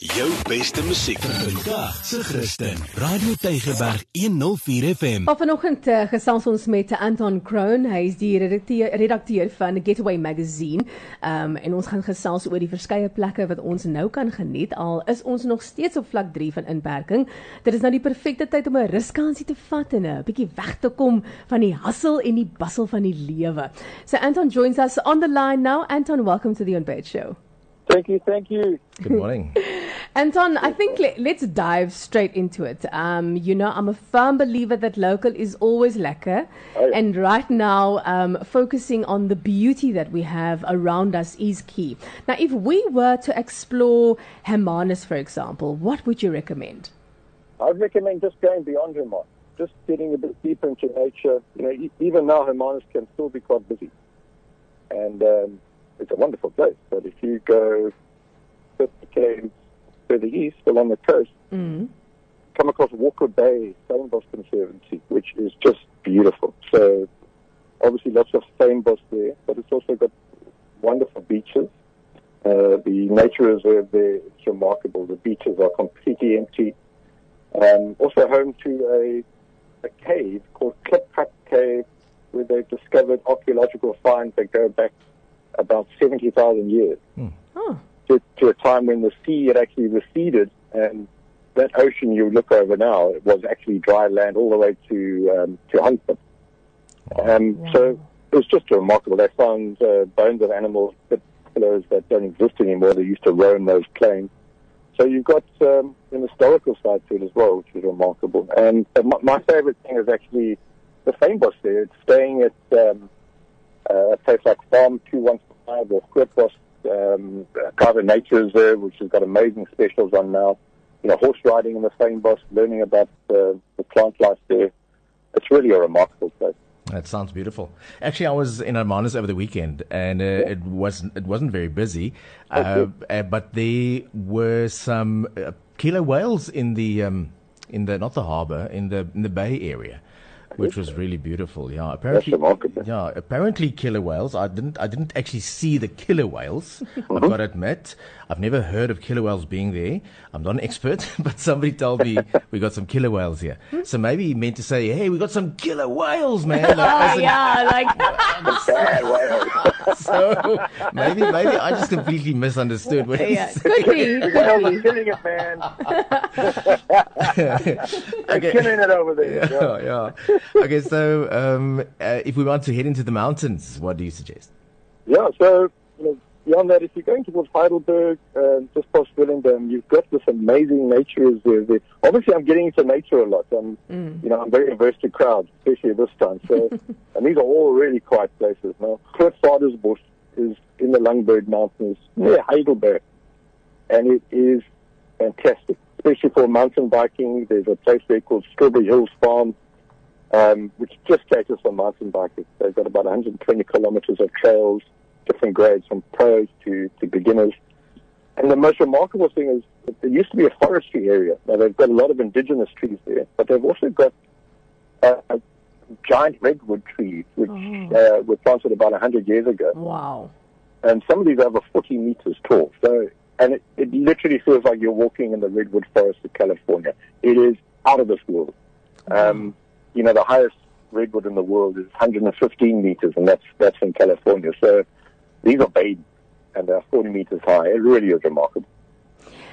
Jou beste musiek vandag se Christen. Radio Tygerberg 104 FM. Maar vanoggend uh, gesels ons met Anton Kroon. Hy is die redakteur redakteur van Getaway Magazine. Um en ons gaan gesels oor die verskeie plekke wat ons nou kan geniet al is ons nog steeds op vlak 3 van inperking. Dit is nou die perfekte tyd om 'n ruskansie te vat en 'n bietjie weg te kom van die hassel en die bustle van die lewe. So Anton joins us on the line now. Anton, welcome to the On Bed Show. Thank you, thank you. Good morning. Anton, I think let, us dive straight into it. Um, you know, I'm a firm believer that local is always lekker. Oh, yeah. And right now, um, focusing on the beauty that we have around us is key. Now, if we were to explore Hermanus, for example, what would you recommend? I'd recommend just going beyond Hermanus, just getting a bit deeper into nature. You know, e- even now, Hermanus can still be quite busy. And um, it's a wonderful place. But if you go 50 km further east along the coast, Mm. come across Walker Bay, Stellenbosch Conservancy, which is just beautiful. So obviously lots of Stellenbosch there, but it's also got wonderful beaches. Uh, the nature reserve there is remarkable. The beaches are completely empty. Um, also home to a, a cave called Klipgat Cave, where they've discovered archaeological finds that go back about 70,000 years Oh, to, to a time when the sea had actually receded and that ocean you look over now it was actually dry land all the way to um, to Huntsman. Um, So it was just remarkable. They found uh, bones of animals, particulars that don't exist anymore. They used to roam those plains. So you've got um, an historical side to it as well, which is remarkable. And uh, my, my favorite thing is actually the Fynbos there. It's staying at um, uh, a place like Farm 215 or Grootbos um, private nature reserve, which has got amazing specials on now. You know, horse riding in the Fynbos, learning about uh, the plant life there. It's really a remarkable place. That sounds beautiful. Actually, I was in Hermanus over the weekend, and uh, it wasn't it wasn't very busy, uh, uh, but there were some uh, killer whales in the um, in the not the harbour in the in the bay area, which was really beautiful. Yeah, apparently, remarkable. yeah, apparently killer whales. I didn't I didn't actually see the killer whales. I've got to admit, I've never heard of killer whales being there. I'm not an expert, but somebody told me we got some killer whales here. So maybe he meant to say, "Hey, we got some killer whales, man." Like, oh as in- oh, yeah, like Bad whales. so maybe maybe I just completely misunderstood what he yeah, said. could be, could be. killing it, man. Okay. Killing it over there. Yeah, yeah. Okay, so um, uh, if we want to head into the mountains, what do you suggest? Yeah, so you know, beyond that, if you're going towards Heidelberg, uh, just past Swellendam, you've got this amazing nature reserve there. Obviously, I'm getting into nature a lot. I'm, you know, I'm very averse to crowds, especially at this time. So, and these are all really quiet places. Now, Grootvadersbosch is in the Langeberg Mountains near Heidelberg, and it is fantastic, especially for mountain biking. There's a place there called Strawberry Hills Farm, um, which just caters for mountain biking. They've got about 120 kilometers of trails, different grades from pros to, to beginners. And the most remarkable thing is that there used to be a forestry area. Now they've got a lot of indigenous trees there, but they've also got uh, uh, giant redwood trees, which Oh. uh, were planted about 100 years ago Wow. and some of these are over 40 meters tall. So, and it, it literally feels like you're walking in the redwood forest of California. It is out of this world. Um, you know, the highest redwood in the world is 115 meters, and that's that's in California. So, these are babies, and they're 40 meters high. It really is remarkable.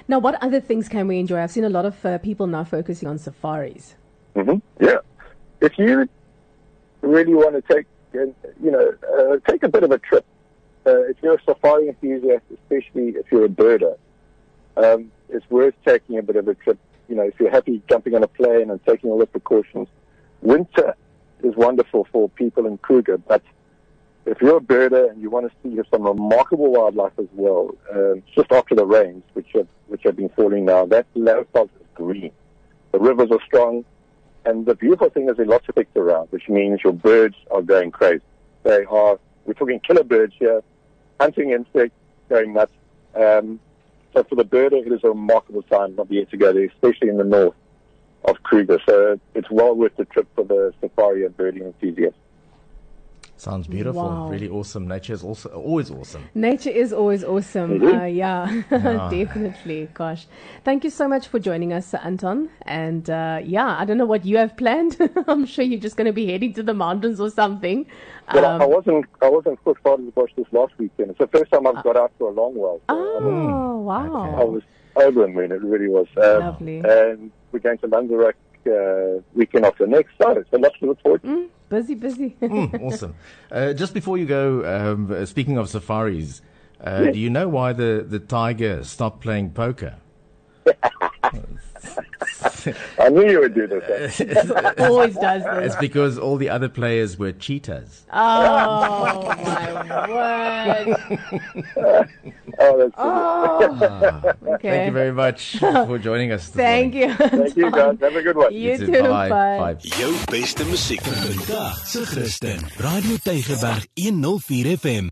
Now, what other things can we enjoy? I've seen a lot of uh, people now focusing on safaris. hmm Yeah. If you really want to take, you know, uh, take a bit of a trip, uh, if you're a safari enthusiast, especially if you're a birder, um, it's worth taking a bit of a trip. You know, if you're happy jumping on a plane and taking all the precautions, winter is wonderful for people in Kruger, but if you're a birder and you want to see some remarkable wildlife as well, um, just after the rains, which have which have been falling now, that Lowveld is green. The rivers are strong, and the beautiful thing is there are lots of pigs around, which means your birds are going crazy. They are, we're talking killer birds here, hunting insects, going nuts. Um, so for the birder, it is a remarkable time of year to go there, especially in the north of Kruger. So it's well worth the trip for the safari and birding enthusiasts. Sounds beautiful. Wow. Really awesome. Nature is also always awesome. Nature is always awesome. Uh, yeah, definitely. Gosh, thank you so much for joining us, Anton. And uh, yeah, I don't know what you have planned. I'm sure you're just going to be heading to the mountains or something. But I, I Um, wasn't I wasn't Cook Bush this last weekend. It's the first time I've got out for a long while. So I was- oh wow! I was over the moon. It really was. Um, Lovely. And we're going to Lanzarote uh, weekend after next. So it's a lot to look forward to. Mm, busy, busy. Mm, awesome. Uh, just before you go, um, uh, speaking of safaris, uh, do you know why the, the tiger stopped playing poker? I knew you would do this. eh? Always does this. It's because all the other players were cheetahs. Oh my word! Oh, that's Oh, okay. Thank you very much for joining us. This Thank morning. you. Thank you, guys. Have a good one. You too. too. Bye. Bye. Bye. Jou beste musiek vir vandag se Christen. Radio Tygerberg 104 FM.